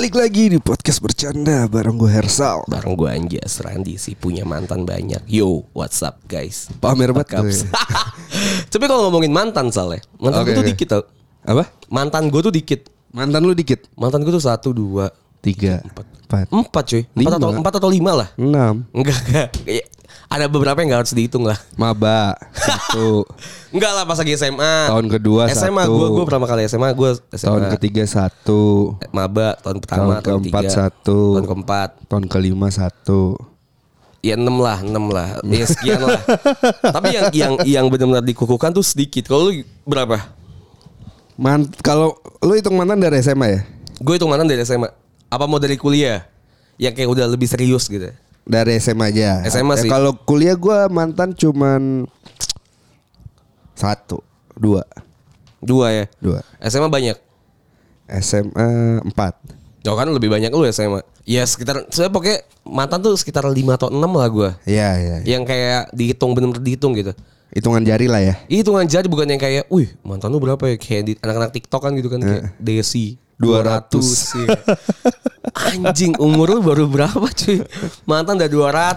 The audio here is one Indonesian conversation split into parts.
Balik lagi di podcast bercanda bareng gue Hersal. Bareng gue Anjas Randi sih punya mantan banyak. Yo, what's up guys? Pamer banget kabar? ya. Tapi kalau ngomongin mantan Sal ya, mantan Oke, gue tuh oke. dikit tau. Apa? Mantan gue tuh dikit. Mantan lu dikit? Mantan gue tuh satu, dua, Tiga, empat, empat cuy. Empat Lima. atau, empat atau lima lah. enam. Enggak, enggak. Ada beberapa yang gak harus dihitung lah. Maba satu. Enggak lah pas lagi SMA. Tahun kedua SMA satu. gue gue pertama kali SMA gue SMA. Tahun ketiga satu. maba tahun pertama Tahun tahun, keempat tiga satu. tahun keempat Tahun kelima satu. ya enam lah enam lah ya sekian lah tapi yang yang yang benar-benar dikukuhkan tuh sedikit kalau lu berapa Man, kalau lu hitung mantan dari SMA ya? gue hitung mantan dari SMA apa mau dari kuliah yang kayak udah lebih serius gitu Dari SMA aja. SMA Ya, sih. Kalau kuliah gua mantan cuman satu, dua, dua ya dua. SMA banyak SMA empat. Jauh kan lebih banyak lu SMA ya sekitar saya pokoknya mantan tuh sekitar lima atau enam lah gue Iya iya. yang kayak dihitung bener-bener dihitung gitu Hitungan jari lah ya. hitungan jadi bukan yang kayak wih mantan lu berapa ya kayak di anak-anak TikTok kan gitu kan kayak Desi 200. 200 iya. Anjing umur lu baru berapa cuy Mantan udah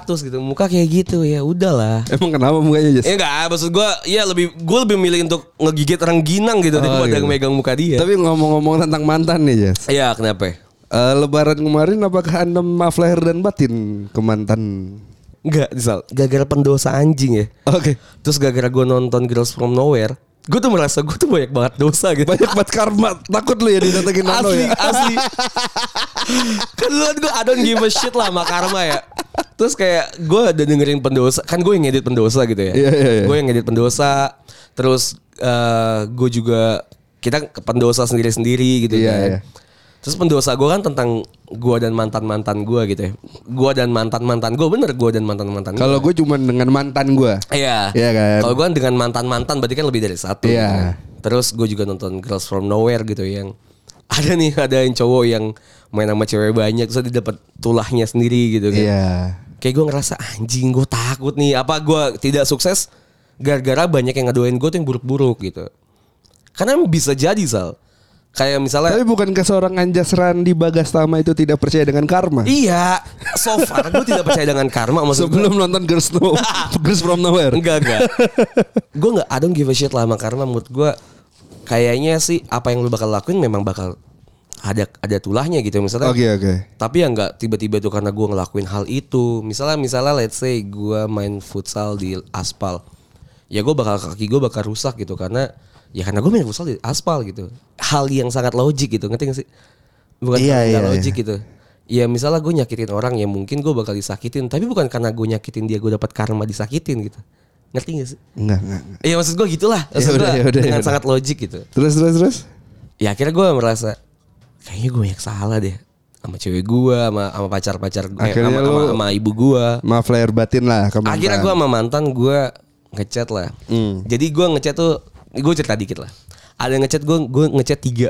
200 gitu Muka kayak gitu ya udahlah Emang kenapa mukanya Jas? Ya enggak maksud gue Ya lebih Gue lebih milih untuk ngegigit rengginang gitu Daripada gitu. megang muka dia Tapi ngomong-ngomong tentang mantan nih Jas. Iya kenapa Eh, lebaran kemarin apakah anda maaf lahir dan batin ke mantan? Enggak Sal Gara-gara pendosa anjing ya Oke. Terus gara-gara gue nonton Girls From Nowhere Gue tuh merasa gue tuh banyak banget dosa gitu Banyak banget karma. Takut lu ya didatengin Nano asli ya. asli kan dulu gue I don't give a shit lah sama karma ya terus kayak gue udah dengerin pendosa kan gue yang ngedit pendosa gitu ya Iya, iya, iya. gue yang ngedit pendosa terus eh, gue juga kita ke pendosa sendiri sendiri gitu Iya, kan iya. Terus pendosa gue kan tentang gue dan mantan mantan gue gitu ya gue dan mantan mantan gue bener gue dan mantan mantan Kalau gue cuma dengan mantan gue. Iya. Iya kan? Kalau gue dengan mantan mantan berarti kan lebih dari satu. Iya. gitu kan. Terus gue juga nonton Girls from Nowhere gitu yang ada nih ada yang cowok yang main sama cewek banyak terus dia dapat tulahnya sendiri gitu kan. Iya. Kayak gue ngerasa anjing gue takut nih apa gue tidak sukses gara-gara banyak yang ngadoin gue tuh yang buruk-buruk gitu. Karena bisa jadi sal. Kayak misalnya Tapi bukankah seorang Anjas Randi Bagastama itu tidak percaya dengan karma? Iya, so far gue tidak percaya dengan karma maksud gue. Sebelum nonton Girls, no, Girls from Nowhere. Enggak enggak. gue nggak I don't give a shit lah sama karma menurut gue kayaknya sih apa yang lu bakal lakuin memang bakal ada ada tulahnya gitu misalnya. Oke oke. Tapi ya nggak tiba-tiba tuh karena gue ngelakuin hal itu. Misalnya misalnya let's say gue main futsal di aspal. Ya gue bakal kaki gue bakal rusak gitu karena ya karena gue main futsal di aspal gitu. Hal yang sangat logik gitu ngerti gak sih? Bukan Iya, iya, logik iya. gitu. Ya misalnya gue nyakitin orang ya mungkin gue bakal disakitin. Tapi bukan karena gue nyakitin dia gue dapat karma disakitin gitu. Ngerti gak sih? Enggak enggak. enggak. Iya maksud gue gitulah. Maksud Ya udah, gua ya udah, ya dengan udah. sangat logik gitu. Terus terus terus. Ya akhirnya gue merasa kayaknya gue banyak salah deh sama cewek gue, sama sama pacar-pacar gue, Akhirnya sama, sama, sama ibu gue. Maaf lahir batin lah ke mantan. Akhirnya gue sama mantan gue ngechat lah. Hmm. Jadi gue ngechat tuh, gue cerita dikit lah. Ada yang ngechat gue, gue ngechat tiga,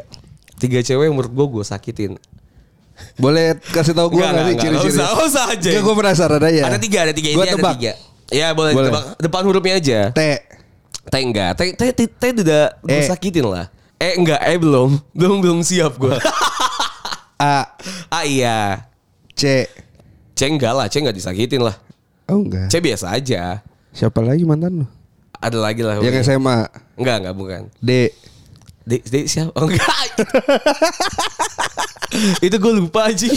tiga cewek yang menurut gue gue sakitin. Boleh kasih tahu gue nggak sih ciri-ciri? usah, usah aja. Enggak gue penasaran aja. Ada tiga, ada tiga ini ada tebak. tiga. Ya boleh, Boleh. ditebak. Depan hurufnya aja. T. T enggak, T T T, T udah gue Eh. sakitin lah. Eh enggak, eh belum, belum belum siap gue. A. ah iya, C. C enggak lah, C enggak disakitin lah. Oh enggak. C biasa aja. Siapa lagi mantan lu? Ada lagi lah. Yang SMA. Enggak, enggak bukan. D. D, D siapa? Oh enggak. itu gue lupa aja.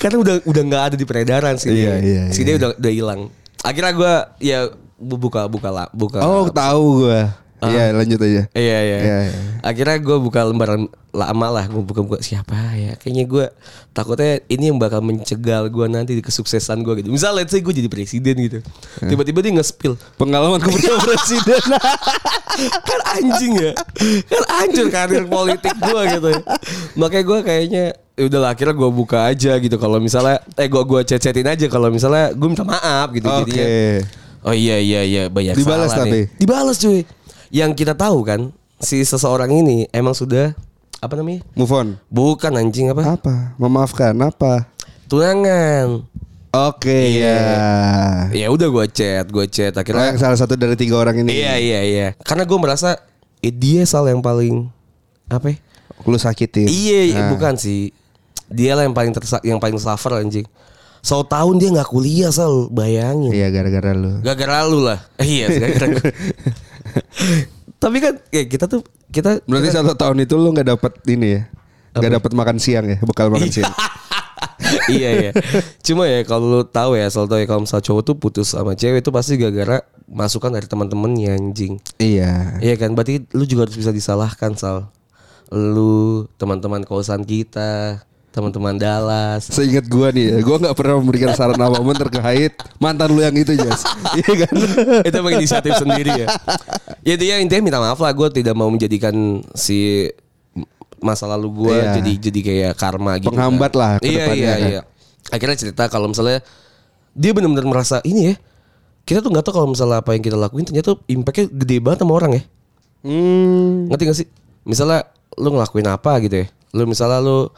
Karena udah udah nggak ada di peredaran sih. Iya, iya, iya. dia udah udah hilang. Akhirnya gue ya bu- buka buka lah buka. Oh tahu gue. Iya lanjut aja. Iya iya. Iya, iya. Akhirnya gue buka lembaran lama lah. Gue buka-buka siapa ya. Kayaknya gue takutnya ini yang bakal mencegal gue nanti di kesuksesan gue gitu. Misal let's say gue jadi presiden gitu. Tiba-tiba dia nge-spill. Pengalaman gue presiden. kan anjing ya. Kan hancur karir politik gue gitu. Makanya gue kayaknya ya udah lah akhirnya gue buka aja gitu kalau misalnya eh gue gua chat chatin aja kalau misalnya gue minta maaf gitu Oke. jadinya oh iya iya iya banyak Dibalas salah tapi? nih. dibalas cuy yang kita tahu kan si seseorang ini emang sudah apa namanya Move on. bukan anjing apa Apa? Memaafkan apa? tunangan Oke Iya. ya. ya udah gue chat gue chat akhirnya yang salah satu dari tiga orang ini. iya iya iya karena gue merasa eh, dia sal yang paling apa ya? Lu sakitin. Iya, iya, Nah. bukan sih. Dia lah yang paling tersa yang paling suffer anjing. So tahun dia nggak kuliah sal, bayangin. Iya gara-gara lu. Gara-gara lu lah. Eh, iya, gara-gara. Tapi kan ya kita tuh kita Berarti satu tahun itu lu nggak dapat ini ya? Nggak dapat makan siang ya? Bekal makan siang. iya iya. Cuma ya kalau lu tahu ya, asal tahu ya kalau misal cowok tuh putus sama cewek itu pasti gara-gara masukan dari teman-temannya anjing. iya. Iya kan, berarti lu juga harus bisa disalahkan Sal. Lu, teman-teman kosan kita, teman-teman Dallas. Seingat gua nih ya, gua nggak pernah memberikan saran apa pun terkait mantan lu yang itu Jas. Iya kan? itu emang inisiatif sendiri ya. Ya dia intinya minta maaf lah gue tidak mau menjadikan si masa lalu gue Iya. jadi jadi kayak karma gitu. Penghambat kan. lah ke Iya depannya iya kan. iya. Akhirnya cerita kalau misalnya dia benar-benar merasa ini ya. Kita tuh nggak tahu kalau misalnya apa yang kita lakuin ternyata impactnya gede banget sama orang ya. Hmm. Ngerti gak sih? Misalnya lu ngelakuin apa gitu ya. Lu misalnya lu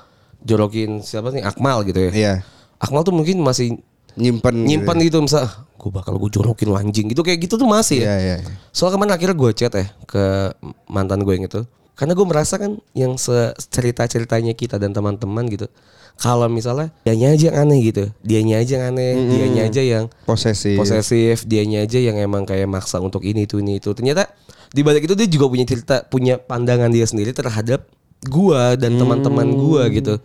jorokin siapa nih Akmal gitu ya. Iya. Akmal tuh mungkin masih Nyimpen. nyimpan gitu misalnya gue bakal gue jorokin lu anjing gitu kayak gitu tuh masih ya. Iya iya. Soal kemarin akhirnya gue chat ya ke mantan gue yang itu. Karena gue merasa kan yang cerita-ceritanya kita dan teman-teman gitu. Kalau misalnya dianya aja yang aneh gitu. Dianya aja yang aneh, dianya aja yang Posesif. posesif, dianya aja yang emang kayak maksa untuk ini itu ini itu. Ternyata di balik itu dia juga punya cerita, punya pandangan dia sendiri terhadap gua dan teman-teman gua gitu.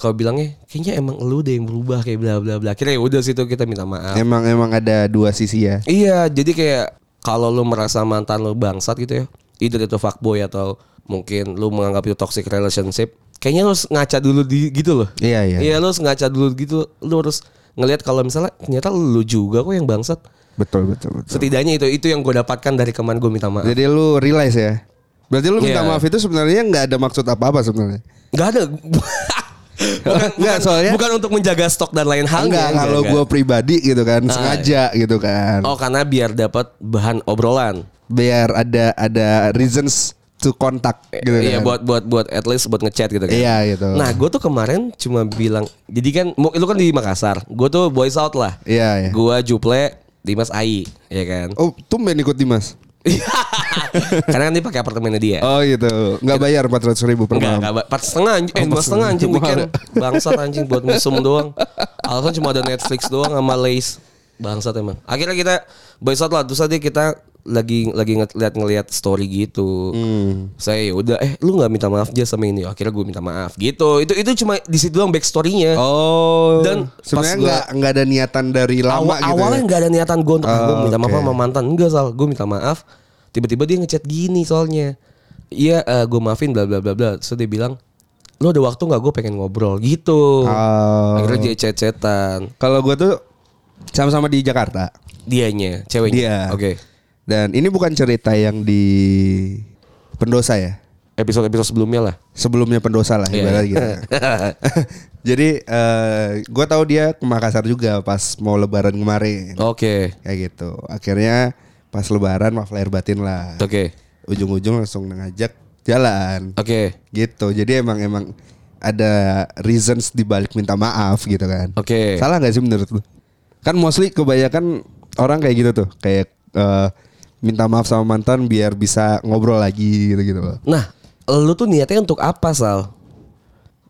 Kalau bilangnya kayaknya emang lu deh yang berubah kayak bla bla bla. Akhirnya ya udah situ kita minta maaf. Emang emang ada dua sisi ya. Iya, jadi kayak kalau lu merasa mantan lu bangsat gitu ya, either itu fuckboy atau mungkin lu menganggap itu toxic relationship, kayaknya lu harus ngaca dulu di gitu loh. Iya iya. Iya, lu harus ngaca dulu gitu. Lu harus ngelihat kalau misalnya ternyata lu juga kok yang bangsat. Betul betul betul. Setidaknya itu itu yang gue dapatkan dari kemarin gue minta maaf. Jadi lu realize ya. Berarti lu minta Iya. maaf itu sebenarnya nggak ada maksud apa-apa sebenarnya. Gak ada. bukan, Nggak, soalnya- bukan untuk menjaga stok dan lain halnya. Enggak, kalau enggak. gua pribadi gitu kan, Ah, sengaja gitu kan. Oh, karena biar dapat bahan obrolan. Biar ada ada reasons to contact gitu Iya kan. buat buat buat at least buat ngechat gitu kan. Iya, gitu. Nah gue tuh kemarin cuma bilang, jadi kan lu kan di Makassar, gue tuh boys out lah. Iya, iya. Gue Juple, Dimas Ai, ya kan. Oh, tumben ikut Dimas. Karena kan dia pakai apartemennya dia. Oh gitu. Nggak bayar 400 ribu per Enggak, malam. enggak, empat setengah anjing, eh dua setengah anjing weekend Bangsat anjing buat musim doang Alasan cuma ada Netflix doang sama Lace Bangsat emang. Akhirnya kita out lah Terus tadi kita lagi lagi ngeliat ngeliat story gitu. Hmm. saya ya udah eh lu nggak minta maaf aja sama ini. Akhirnya gue minta maaf gitu. Itu itu cuma di situ doang backstorynya. Oh. Dan sebenarnya nggak nggak ada niatan dari lama Awal, gitu. awalnya ya? nggak ada niatan gue untuk ah, gue Oh, minta maaf oke. sama mantan. Enggak sal. Gue minta maaf. Tiba-tiba dia ngechat gini soalnya. Iya gue maafin bla bla bla bla. So dia bilang lu ada waktu nggak? Gue pengen ngobrol. Gitu. Oh. akhirnya dia chat-chatan. Kalau gua tuh sama-sama di Jakarta. dianya ceweknya Dia. oke Dan ini bukan cerita yang di pendosa ya. episode episode sebelumnya lah Sebelumnya pendosa lah Iya, ibarat gitu. Jadi eh gue tahu dia ke Makassar juga pas mau lebaran kemarin. oke Kayak gitu. Akhirnya pas lebaran maaf lahir batin lah. oke Ujung-ujung langsung ngajak jalan. oke Gitu. Jadi emang emang ada reasons di balik minta maaf gitu kan. Oke. Salah gak sih menurut lu? Kan mostly kebanyakan orang kayak gitu tuh, kayak eh, minta maaf sama mantan biar bisa ngobrol lagi gitu-gitu loh. nah lu tuh niatnya untuk apa sal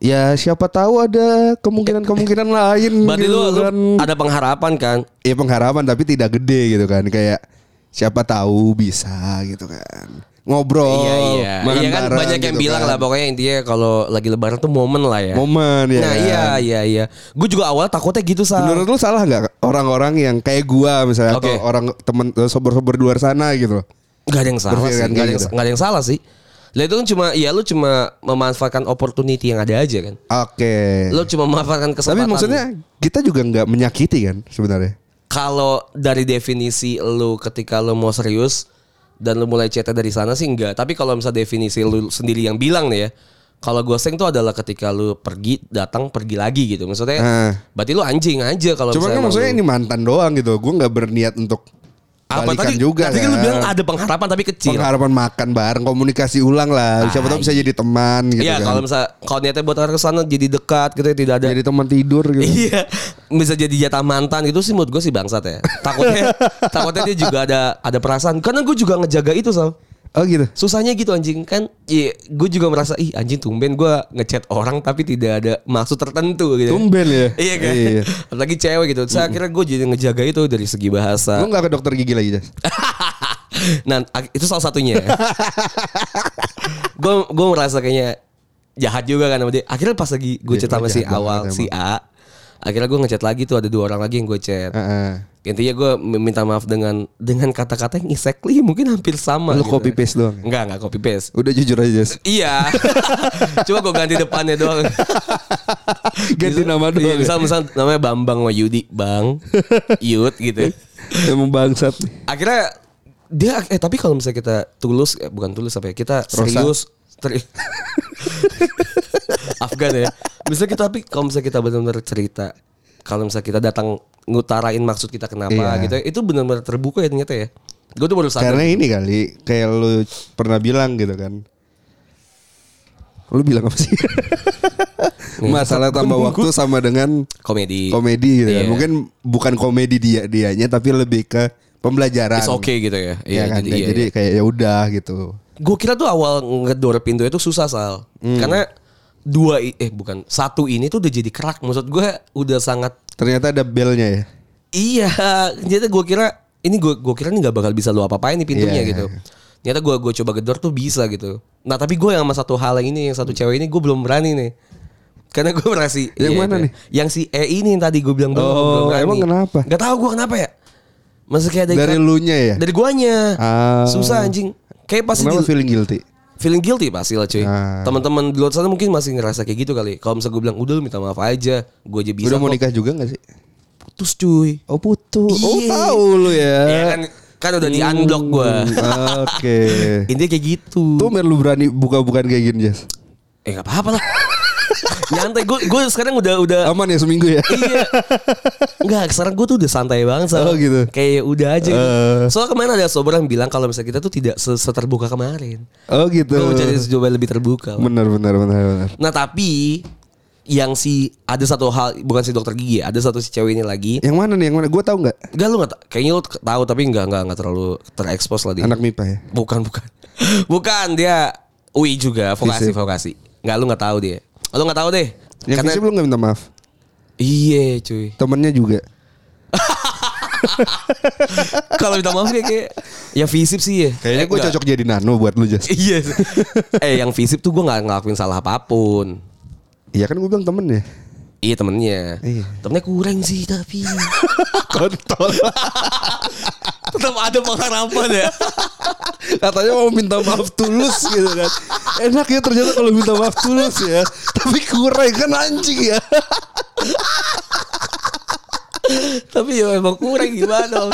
Ya siapa tahu ada kemungkinan-kemungkinan lain berarti gitu lu, lu kan. ada pengharapan kan Ya pengharapan tapi tidak gede gitu kan. Kayak siapa tahu bisa gitu kan. Ngobrol, iya iya makan iya kan bareng banyak yang gitu bilang kan. lah pokoknya intinya kalau lagi lebaran tuh momen lah ya Momen ya. nah kan? iya iya iya gue juga awal takutnya gitu sal Menurut lu salah nggak orang-orang yang kayak gua misalnya Oke. atau orang temen sober-sober di luar sana gitu? Gak ada yang salah Berpikir sih, kan gak ada, yang, gitu. nggak ada yang salah sih. Lah itu kan cuma ya lu cuma memanfaatkan opportunity yang ada aja kan. Oke. Lu cuma memanfaatkan Tapi kesempatan. maksudnya kita juga nggak menyakiti kan sebenarnya. kalau dari definisi lu ketika lu mau serius dan lu mulai chatnya dari sana sih enggak. Tapi kalau misalnya definisi lu sendiri yang bilang nih ya, Kalau ghosting tuh adalah ketika lu pergi, datang, pergi lagi gitu. Maksudnya, Ah. berarti lu anjing aja kalau Cuma kan maksudnya emang ini mantan doang gitu. Gue nggak berniat untuk Apa tadi? juga. Tadi kan lu kan. bilang ada pengharapan tapi kecil. pengharapan makan bareng, komunikasi ulang lah. Siapa tahu bisa jadi teman gitu Iya, kan. kalau misalnya kalau niatnya buat ke sana jadi dekat gitu ya, tidak ada. jadi teman tidur gitu. Iya, bisa jadi jatah mantan itu sih menurut gue sih bangsat ya. Takutnya, takutnya dia juga ada ada perasaan. Karena gue juga ngejaga itu sal. Oh gitu. Susahnya gitu anjing kan. Iya, gue juga merasa ih anjing tumben gue ngechat orang tapi tidak ada maksud tertentu gitu. Tumben ya. Iya kan. Iya. Apalagi cewek gitu. Saya akhirnya gue jadi ngejaga itu dari segi bahasa. Lu nggak ke dokter gigi lagi, Jas? nah itu salah satunya. Gue gue merasa kayaknya jahat juga kan sama dia. Akhirnya pas lagi gue Iya, chat sama si awal si A. Akhirnya gue ngechat lagi tuh ada dua orang lagi yang gue chat. Heeh. Intinya gue minta maaf dengan dengan kata-kata yang exactly mungkin hampir sama. Lu gitu. copy paste doang. Enggak enggak copy paste. Udah jujur aja, Jas. Iya. Cuma gue ganti depannya doang. Ganti nama doang. Iya, ya? misal misal namanya Bambang sama Yudi, Bang, Yud gitu. Emang bangsat. Akhirnya dia eh tapi kalau misalnya kita tulus eh, bukan tulus apa ya kita serius teri- Afgan ya. Misalnya kita tapi kalau misalnya kita benar-benar cerita kalau misalnya kita datang ngutarain maksud kita kenapa Iya. gitu ya, itu benar-benar terbuka ya ternyata ya. Gue tuh baru sadar. Karena ini kali kayak lu pernah bilang gitu kan. Lu bilang apa sih? Masalah tambah waktu sama dengan komedi. komedi gitu Iya. kan. Mungkin bukan komedi dia dianya tapi lebih ke pembelajaran. It's okay gitu ya. Iya kan. jadi, iya, jadi iya. kayak ya udah gitu. Gue kira tuh awal ngedor pintu itu susah sal, Hmm. karena dua eh bukan satu ini tuh udah jadi kerak. Maksud gue udah sangat Ternyata ada belnya ya. iya. Jadi gue kira ini gue gue kira ini nggak bakal bisa lu apa apain nih pintunya Iya, gitu. iya. Ternyata gue gue coba gedor tuh bisa gitu. Nah tapi gue yang sama satu hal yang ini yang satu cewek ini gue belum berani nih. Karena gue merasa Yang mana nih? Yang si E ini yang tadi gue bilang belum, Oh, belum berani. emang kenapa? Gak tahu gue kenapa ya. Ada Dari ikat- lunya ya. dari guanya. Ah. Susah anjing. Kayak pasti Kenapa di- feeling guilty? Feeling guilty pasti lah cuy. Ah. Teman-teman di luar sana mungkin masih ngerasa kayak gitu kali. Kalau misalnya gue bilang udah lu minta maaf aja, gue aja bisa Udah mau kok." nikah juga gak sih? putus cuy. Oh putus. Oh Iya. tahu lu ya. Ya kan kan udah di unblock gue. Hmm, Oke. Intinya kayak gitu. Tuh lu berani buka-bukan kayak gini, Jas. Eh nggak apa-apa lah. Nyantai gue gue sekarang udah udah Aman ya seminggu ya? iya. Enggak, sekarang gue tuh udah santai banget Sal. Oh, gitu. Kayak udah aja gitu. Eh. Soalnya kemarin ada sober yang bilang kalau misalnya kita tuh tidak se- seterbuka kemarin. Oh gitu. Gue menjadi coba lebih terbuka. Benar benar benar benar. Nah tapi yang si ada satu hal bukan si dokter gigi ya, ada satu si cewek ini lagi. Yang mana nih? Yang mana? Gue tahu nggak? Enggak lu enggak kayaknya lu tahu tapi enggak enggak enggak terlalu terekspos lah dia. Anak MIPA ya. Bukan bukan. Bukan dia UI juga vokasi Fisip. vokasi. Enggak lu enggak tahu dia. Lu enggak tahu deh. Yang Karena fisik belum nggak minta maaf. iya cuy. Temennya juga. Kalau minta maaf kayak, kayak ya visip sih ya. Kayaknya Eh, gue cocok jadi nano buat lu Jas. Iya. eh yang visip tuh gue nggak ngelakuin salah apa pun. Iya kan gue bilang temennya. Iya temennya. Iya. Temennya kurang sih tapi. Kontol. Tetap ada pengharapan ya. Katanya mau minta maaf tulus gitu kan. Enak ya ternyata kalau minta maaf tulus ya. Tapi kurang kan anjing ya. tapi ya emang kurang gimana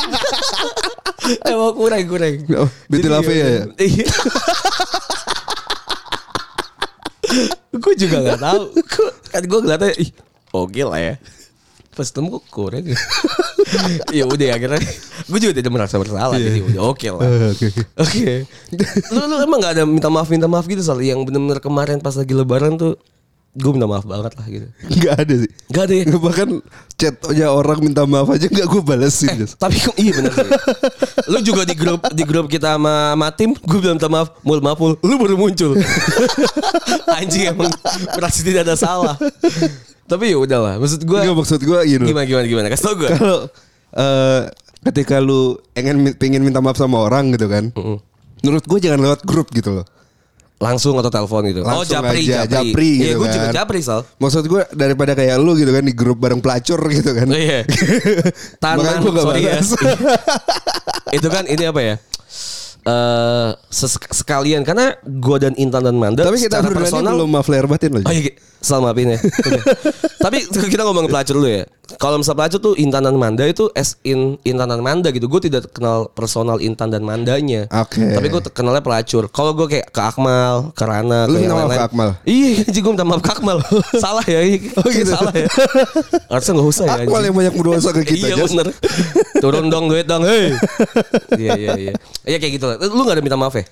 emang kurang kurang. Jadi Lave ya? Iya. gue juga gak tahu. Kan gue ngeliatnya, ih oke lah ya. Pas temu kok kurang ya. udah akhirnya gue juga tidak merasa bersalah jadi udah oke lah. Eh, Oke oke. Oke. lu lu emang gak ada minta maaf minta maaf gitu soal yang benar-benar kemarin pas lagi lebaran tuh gue minta maaf banget lah gitu. Gak ada sih. Gak ada ya. Bahkan chatnya orang minta maaf aja gak gue balesin. Jas. Tapi iya benar sih. Lu juga di grup di grup kita sama, sama tim, gue bilang minta maaf, mul maaful, lu baru muncul. Anjing emang merasa tidak ada salah. Tapi ya udahlah, maksud gue Enggak maksud gue gini. loh. gimana gimana gimana kasih tau gue. Kalau eh, ketika lu ingin pengen minta maaf sama orang gitu kan. Menurut gue jangan lewat grup gitu loh. Langsung atau telepon gitu. oh Langsung japri aja, japri. japri Iya gitu gue juga kan. japri sal. Maksud gue daripada kayak lu gitu kan di grup bareng pelacur gitu kan. Oh, iya. Tanan, sorry ya. Itu kan ini apa ya? Eh ses- sekalian karena gue dan Intan dan Manda Tapi kita secara personal belum maaf lahir batin loh. Oh iya, selalu maafin ya. Tapi kita ngomongin pelacur dulu ya. Kalau misalnya pelacur tuh Intan dan Manda itu as in Intan dan Manda gitu. Gue tidak kenal personal Intan dan Mandanya. Oke. Tapi gue kenalnya pelacur. Kalau gue kayak ke Akmal, ke Rana, Lu ke yang lain-lain. ke Akmal? Iya, jadi gue minta maaf ke Akmal. salah ya. Oh gitu. Salah ya. Harusnya gak usah ya. Akmal yang banyak berdosa ke kita iya bener. Turun dong duit dong, hei. Iya iya iya. Iya kayak gitu lah. Lu gak ada minta maaf ya?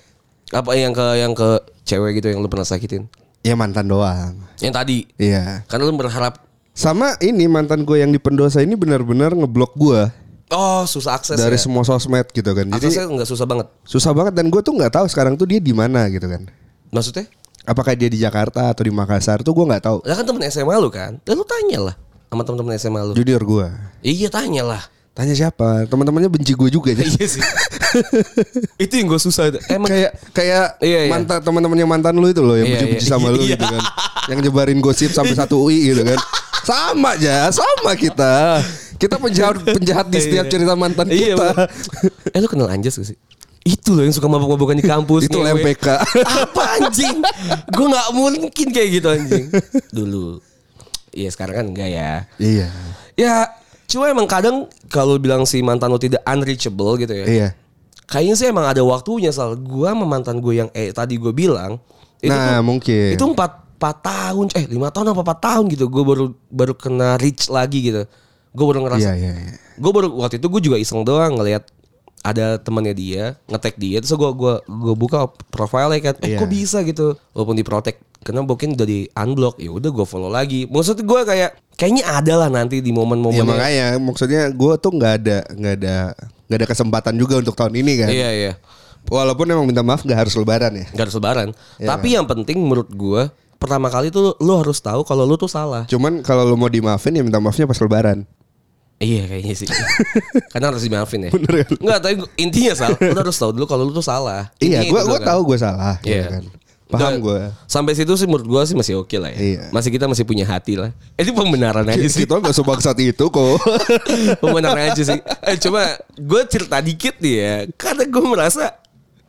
Apa yang ke yang ke cewek gitu yang lu pernah sakitin? Ya mantan doang. Yang tadi. Iya. Karena lu berharap Sama ini mantan gue yang di pendosa ini benar-benar ngeblok gue oh susah akses dari ya. semua sosmed gitu kan. Jadi Aksesnya nggak susah banget. susah banget dan gue tuh nggak tahu sekarang tuh dia di mana gitu kan. Maksudnya? Apakah dia di Jakarta atau di Makassar tuh gue nggak tahu. Ya kan temen SMA lu kan. Dan lu tanya lah sama temen-temen SMA lu. Junior gue. Iya tanya lah. Tanya siapa? Teman-temannya benci gue juga. Jas. iya sih. itu yang gue susah. itu. Emang kayak kayak Iya, iya. mantan teman-temannya mantan lu itu loh yang Iya, benci-benci iya. sama lu Iya. gitu kan. Yang nyebarin gosip sampai satu UI gitu kan. Sama aja, sama kita. Kita penjahat penjahat di setiap Iya. cerita mantan Iya, kita. eh lu kenal Anjas gak sih? Itu loh yang suka mabuk-mabukan di kampus. Itu ngewe. LMPK. Apa anjing? Gue gak mungkin kayak gitu anjing. Dulu. Iya sekarang kan enggak ya. iya. Ya cuma emang kadang kalau bilang si mantan lo tidak unreachable gitu ya. Iya. Kayaknya sih emang ada waktunya Sal. Gue sama mantan gue yang eh tadi gue bilang. Itu Nah, tuh- mungkin. Itu empat, empat tahun. Eh lima tahun apa empat tahun gitu. Gue baru baru kena reach lagi gitu. Gue baru ngerasa. Iya, iya, iya. Gue baru waktu itu gue juga iseng doang ngelihat ada temannya dia ngetek dia terus gue gua gua buka profile kan eh Iya. kok bisa gitu walaupun di protect karena mungkin udah di unblock ya udah gue follow lagi maksud gue kayak kayaknya ada lah nanti di Ya momen-momen makanya maksudnya gue tuh nggak ada nggak ada nggak ada kesempatan juga untuk tahun ini kan. iya iya Walaupun emang minta maaf nggak harus lebaran ya. Gak harus lebaran. Iya. Tapi yang penting menurut gua pertama kali tuh lu harus tahu kalau lu tuh salah. Cuman kalau lu mau dimaafin ya minta maafnya pas lebaran. Iya kayaknya sih. Karena harus dimaafin ya. Bener kan? Enggak, tapi gua- intinya salah. Lu harus tahu dulu kalau lu tuh salah. Iya, Intinya gue gue kan. tahu gue salah. Iya. Iya kan. Paham gue. Sampai situ sih menurut gua sih masih oke lah ya. Iya. Masih kita masih punya hati lah. Itu pembenaran aja sih. Kita nggak sebangsat itu kok. pembenaran aja sih. Eh cuma gue cerita dikit nih ya. Karena gue merasa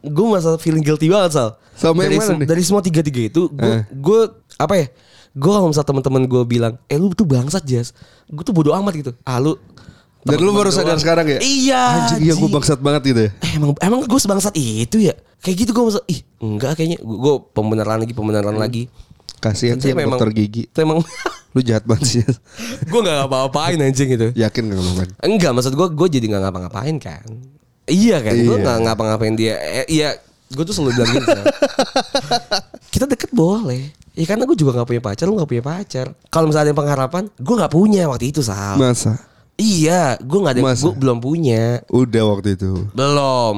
gue merasa feeling guilty banget Sal. Sama yang dari, mana sem- nih? dari semua tiga-tiga itu gue Eh. gue apa ya? Gue kalau misalnya teman-teman gue bilang, "Eh lu tuh bangsat, Jas." Gue tuh bodo amat gitu. Ah lu Dan lu baru sadar sekarang ya? Iya. Anjing iya gue bangsat banget gitu ya. Eh, emang emang gue sebangsat itu ya? Kayak gitu gue merasa, ih enggak kayaknya. Gue pembenaran lagi, pembenaran lagi. Kasihan sih yang dokter gigi. itu emang Lu jahat banget sih. gue gak ngapa-ngapain anjing gitu. Yakin gak kan? Enggak, maksud gue gue jadi nggak ngapa-ngapain kan. Iya kan, gue Iya. nggak ngapa-ngapain dia. Eh, iya, gue tuh selalu bilang gitu. Kita deket boleh. Ya karena gue juga nggak punya pacar, lu nggak punya pacar. Kalau misalnya ada yang pengharapan, gue nggak punya waktu itu sal. Masa? Iya, gue nggak ada, gue belum punya, Udah waktu itu. belum.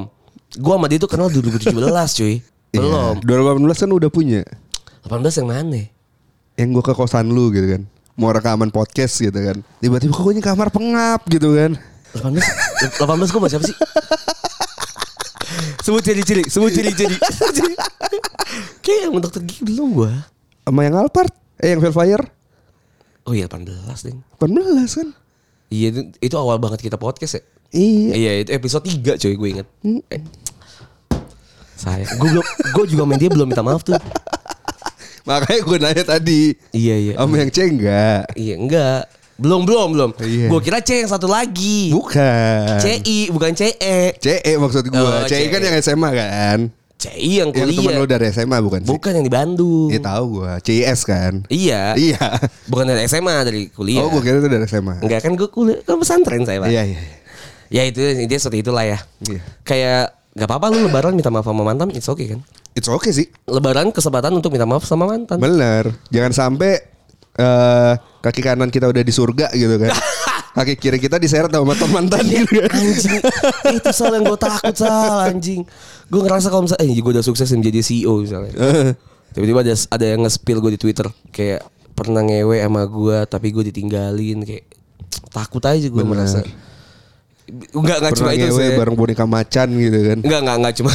Gue sama dia tuh kenal 2017 cuy, belum. Iya. 2018 kan udah punya. 18 yang mana? Yang gue ke kosan lu gitu kan. Mau rekaman podcast gitu kan. Tiba-tiba kok gue ini kamar pengap gitu kan. 18 18 gue siapa sih? sebut ciri-ciri, sebut ciri-ciri. Kayak yang dokter gigi belum gue. Sama yang Alphard. Eh yang Velfire. Oh iya 18 ding. 18 kan. Iya itu, itu awal banget kita podcast ya. Iya. Iya itu episode 3 coy gue inget. Eh, saya, gue belum, gue juga main dia belum minta maaf tuh. Makanya gue nanya tadi. Iya iya. Sama yang C enggak. Iya enggak. Belum belum belum. Iya. Gue kira C yang satu lagi. Bukan. CI bukan CE. CE maksud gue. Oh, CE kan CE. yang SMA kan. CI yang Yang temen kuliah. lu dari SMA bukan sih? Bukan yang di Bandung. Iya tahu gue. CIS kan. Iya. Iya. Bukan dari SMA dari kuliah. Oh gue kira itu dari SMA. Enggak kan gue kuliah kan pesantren saya pak. Iya iya. Ya itu dia seperti itulah ya. Iya. Kayak nggak apa-apa lu lebaran minta maaf sama mantan, it's okay kan? It's okay sih. Lebaran kesempatan untuk minta maaf sama mantan. Bener. Jangan sampai eh kaki kanan kita udah di surga gitu kan. kaki kiri kita diseret sama mantan mantan gitu kan. anjing. Itu soal yang gue takut sal. Anjing. Gue ngerasa kalau misalnya eh gue udah sukses menjadi CEO misalnya. Eh, tiba-tiba ada ada yang nge-spill gue di Twitter. Kayak pernah ngewe sama gue tapi gue ditinggalin. Kayak takut aja gue merasa Enggak enggak cuma itu sih. bareng boneka macan gitu kan. Enggak, enggak, enggak cuma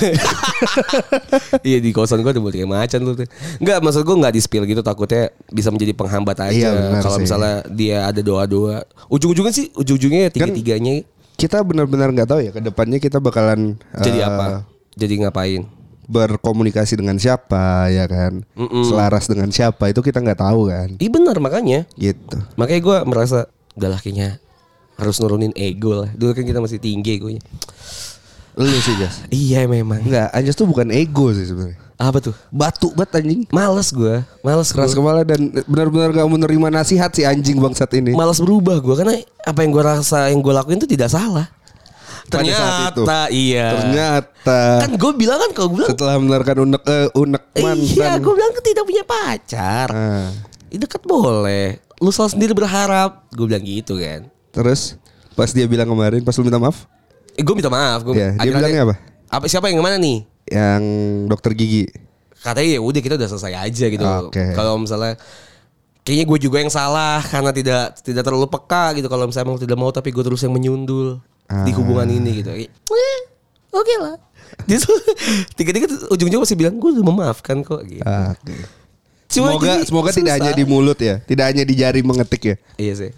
Iya di kosan gue ada kayak macan tuh Enggak, maksud gue enggak di spill gitu Takutnya bisa menjadi penghambat aja Iya, Kalau misalnya dia ada doa-doa Ujung-ujungnya sih, ujung-ujungnya Kan tiga-tiganya Kita benar-benar nggak tahu ya ke depannya kita bakalan Jadi eh, apa? Jadi ngapain? berkomunikasi dengan siapa ya kan. Mm-mm. Selaras dengan siapa itu kita nggak tahu kan. Iya benar makanya Gitu. Makanya gue merasa kayaknya harus nurunin ego lah. Dulu kan kita masih tinggi egonya. Lu sih Jas. Iya memang. Enggak, Anjas tuh bukan ego sih sebenarnya. Apa tuh? Batu banget anjing. Males gue, males Keras gua. kepala dan benar-benar gak menerima nasihat si anjing bangsat ini. Males berubah gue karena apa yang gue rasa yang gue lakuin itu tidak salah. Pada saat itu. Ternyata iya. Ternyata Kan gue bilang kan kalau gue bilang setelah menerkan unek eh, unek mantan. Iya, gue bilang kan tidak punya pacar. Ah. Dekat boleh. Lu salah sendiri berharap. Gue bilang gitu kan. Terus pas dia bilang kemarin pas lu minta maaf Eh, gue minta maaf. Gua, Iya, dia bilangnya apa? Apa siapa yang mana nih? yang dokter gigi. Katanya ya udah kita udah selesai aja gitu. Oke. Kalau misalnya kayaknya gue juga yang salah karena tidak tidak terlalu peka gitu. Kalau misalnya emang tidak mau tapi gue terus yang menyundul di Ah. hubungan ini gitu. Eh, Oke lah. Dia tuh tiga-tiga ujung-ujung masih bilang gue udah memaafkan kok. Gitu. Ah. Cuma Semoga jadi semoga tidak susah. hanya di mulut ya, tidak hanya di jari mengetik ya. Iya sih.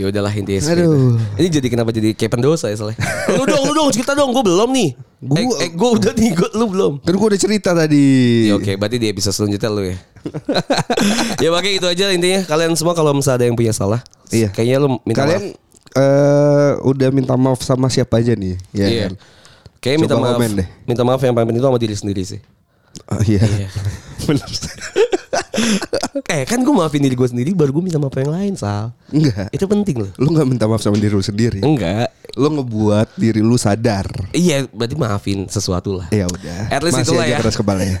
Ya udahlah intinya seperti Aduh. itu. Ini jadi kenapa jadi kayak pendosa ya soalnya. lu dong, lu dong cerita dong, gue belum nih. Gua- eh, eh gue udah nih, gua, lu belum. Kan gua udah cerita tadi. Ya oke, berarti di episode selanjutnya lu ya. ya pakai itu aja intinya. Kalian semua kalau misalnya ada yang punya salah, Iya. kayaknya lu minta Kalian maaf. eh udah minta maaf sama siapa aja nih? Ya Iya. kan? Kayaknya minta maaf. komen deh. Minta maaf yang paling penting itu sama diri sendiri sih. Oh, iya. Iya. Bener. Eh kan gue maafin diri gue sendiri baru gue minta maaf yang lain Sal. Enggak. Itu penting loh. Lu nggak minta maaf sama diri lu sendiri. Enggak. Lu ngebuat diri lu sadar. Iya, berarti maafin sesuatu lah. Ya udah. At least Masih itulah aja ya. keras kepala ya.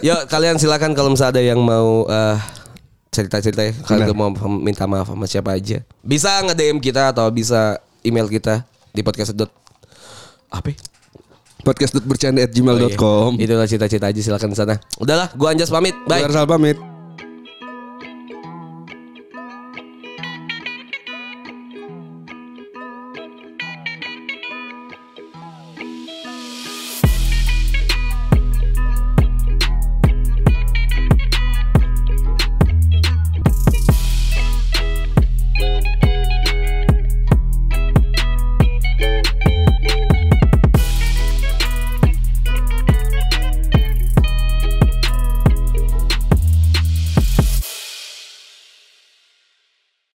Yuk kalian silakan kalau misalnya ada yang mau eh, cerita-cerita ya. Kalian mau minta maaf sama siapa aja. Bisa nge-DM kita atau bisa email kita di podcast. Apa? Podcast bercanda at Oh, iya. Itulah cita-cita aja silakan sana. Udahlah, gua Anjas pamit. Bye. Bye. pamit.